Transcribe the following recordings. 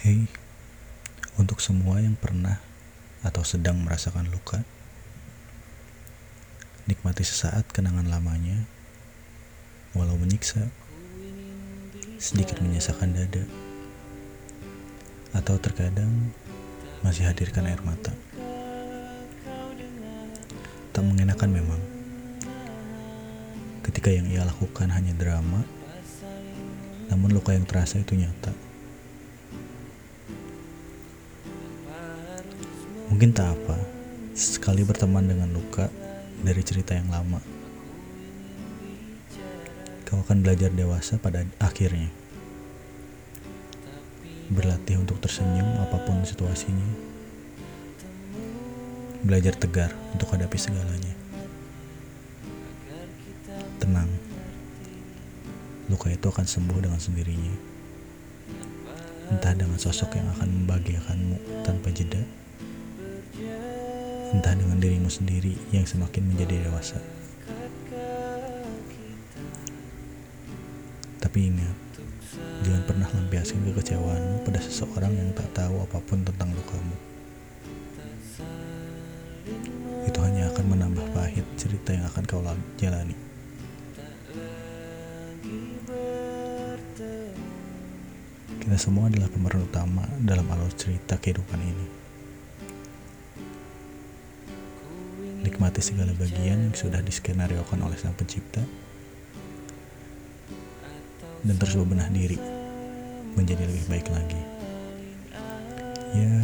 Hei, untuk semua yang pernah atau sedang merasakan luka, nikmati sesaat kenangan lamanya, walau menyiksa, sedikit menyisakan dada, atau terkadang masih hadirkan air mata. Tak mengenakan memang, ketika yang ia lakukan hanya drama, namun luka yang terasa itu nyata. Mungkin tak apa, sekali berteman dengan luka dari cerita yang lama. Kau akan belajar dewasa pada akhirnya. Berlatih untuk tersenyum apa pun situasinya. Belajar tegar untuk hadapi segalanya. Tenang. Luka itu akan sembuh dengan sendirinya. Entah dengan sosok yang akan membahagiakanmu tanpa jeda entah dengan dirimu sendiri yang semakin menjadi dewasa. Tapi ingat, jangan pernah lampiaskan kekecewaanmu pada seseorang yang tak tahu apa pun tentang lukamu. Itu hanya akan menambah pahit cerita yang akan kau jalani. Kita semua adalah pemeran utama dalam alur cerita kehidupan ini. Nikmati segala bagian yang sudah diskenariokan oleh sang pencipta dan terus bebenah diri menjadi lebih baik lagi. Ya,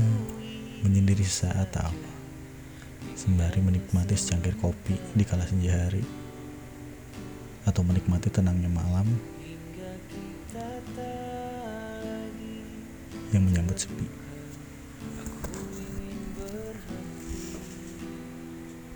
menyendiri saat tak apa. Sembari menikmati secangkir kopi di kala senja hari atau menikmati tenangnya malam yang menyambut sepi.